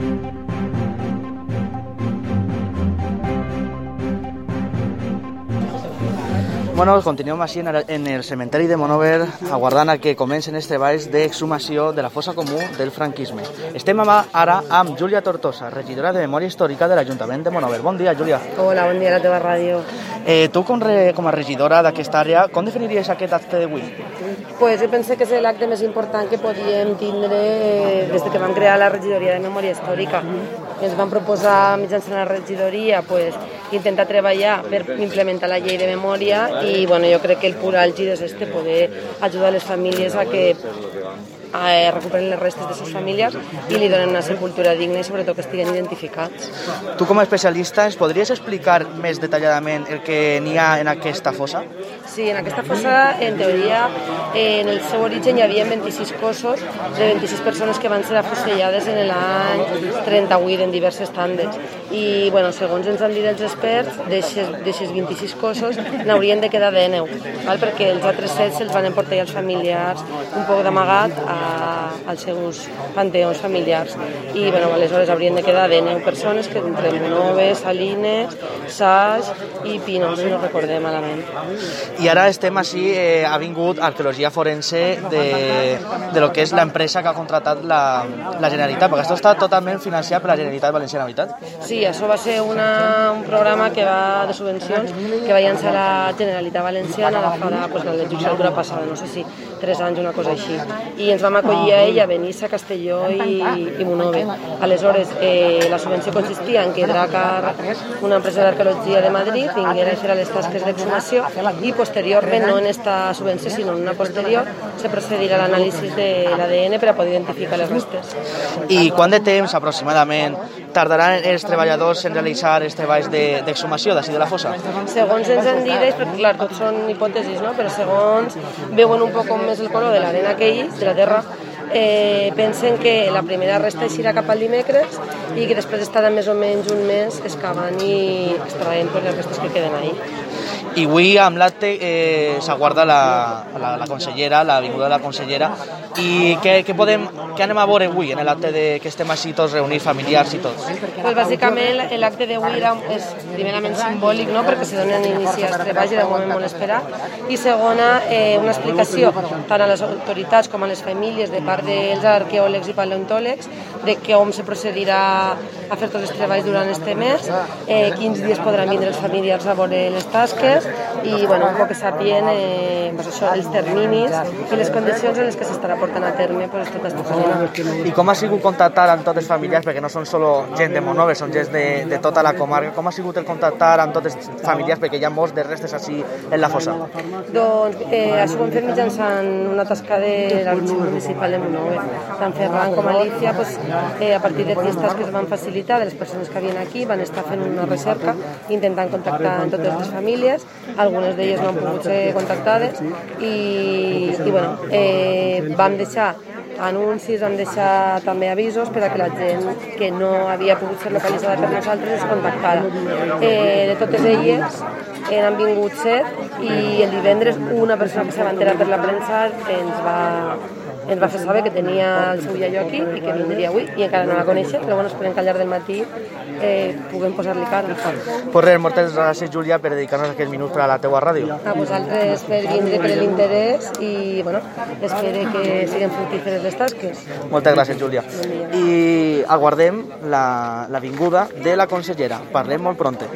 Thank you. Bueno, continuem així en el, en el cementeri de Monover aguardant a que comencen els treballs d'exhumació de la fossa comú del franquisme. Estem ara amb Júlia Tortosa, regidora de Memòria Històrica de l'Ajuntament de Monover. Bon dia, Júlia. Hola, bon dia a la teva ràdio. Eh, tu, com, re, com a regidora d'aquesta àrea, com definiries aquest acte d'avui? Pues jo penso que és l'acte més important que podíem tindre des de que vam crear la regidoria de Memòria Històrica. Ens vam proposar mitjançant la regidoria pues, intentar treballar per implementar la llei de memòria i bueno, jo crec que el pur àlgid és este, poder ajudar les famílies a que a recuperen les restes de les famílies i li donen una sepultura digna i sobretot que estiguen identificats. Tu com a especialista ens podries explicar més detalladament el que n'hi ha en aquesta fossa? Sí, en aquesta fossa, en teoria, en el seu origen hi havia 26 cossos de 26 persones que van ser afusellades en l'any 38 en diverses tandes. I, bueno, segons ens han dit els experts, d'aixes 26 cossos n'haurien de quedar de 9, val? perquè els altres 7 se'ls van emportar els familiars un poc d'amagat a als seus panteons familiars. I bueno, aleshores haurien de quedar de 9 persones que entre Monoves, Salines, Saix i Pinos, si no recordem malament. I ara estem així, eh, ha vingut arqueologia forense de, de lo que és l'empresa que ha contratat la, la Generalitat, perquè això està totalment financiat per la Generalitat Valenciana, veritat? Sí, això va ser una, un programa que va de subvencions que va llançar la Generalitat Valenciana la farà pues, la legislatura passada, no sé si tres anys, una cosa així. I ens vam acollir a ella, Benissa, Castelló i, i Monove. Aleshores, eh, la subvenció consistia en que Dracar, una empresa d'arqueologia de Madrid, vinguera a fer les tasques d'exhumació i posteriorment, no en esta subvenció, sinó en una posterior, se procedirà a l'anàlisi de l'ADN per a poder identificar les restes. I quant de temps aproximadament tardaran els treballadors en realitzar els treballs d'exhumació de, d'ací de la fossa? Segons ens han dit, perquè clar, tot són hipòtesis, no? però segons veuen un poc més el color de l'arena que hi, de la terra, eh, pensen que la primera resta eixirà cap al dimecres i que després estarà més o menys un mes excavant i extraient les restes que queden ahí. I avui amb l'acte eh, s'aguarda la, la, la consellera, la vinguda de la consellera, i què, què, podem, què anem a veure avui en l'acte de, que estem així tots reunits, familiars i tots? Pues bàsicament l'acte d'avui és primerament simbòlic, no? perquè se donen inici als treballs i de moment molt esperat, i segona, eh, una explicació tant a les autoritats com a les famílies de part dels arqueòlegs i paleontòlegs de com se procedirà a fer tots els treballs durant este mes, eh, quins dies podran vindre els familiars a veure les tasques i bueno, un poc que sapien eh, pues això, els terminis i les condicions en les que s'estarà portant a terme pues, tota aquesta feina. I com ha sigut contactar amb totes les famílies, perquè no són solo gent de Monove, són gent de, de tota la comarca, com ha sigut el contactar amb totes les famílies, perquè hi ha molts de restes així en la fossa? Doncs eh, això ho hem fet mitjançant una tasca de l'arxiu municipal de Monove. Tant Ferran com Alicia, pues, eh, a partir d'aquestes que es van facilitar, de les persones que havien aquí, van estar fent una recerca intentant contactar amb totes les famílies, algunes d'elles no han pogut ser contactades i, i bueno, eh, vam deixar anuncis, vam deixar també avisos per a que la gent que no havia pogut ser localitzada per nosaltres es contactara. Eh, de totes elles eh, han vingut set i el divendres una persona que se va enterar per la premsa ens va, ens va fer saber que tenia el seu iaio aquí i que vindria avui i encara no la coneixem, però bueno, esperem que al llarg del matí eh, puguem posar-li cara. Pues res, moltes gràcies, Júlia, per dedicar-nos aquest minut per a la teua ràdio. A vosaltres per vindre per l'interès i, bueno, espero que siguin fructíferes les tasques. Moltes gràcies, Júlia. I aguardem la, la vinguda de la consellera. Parlem molt pronte.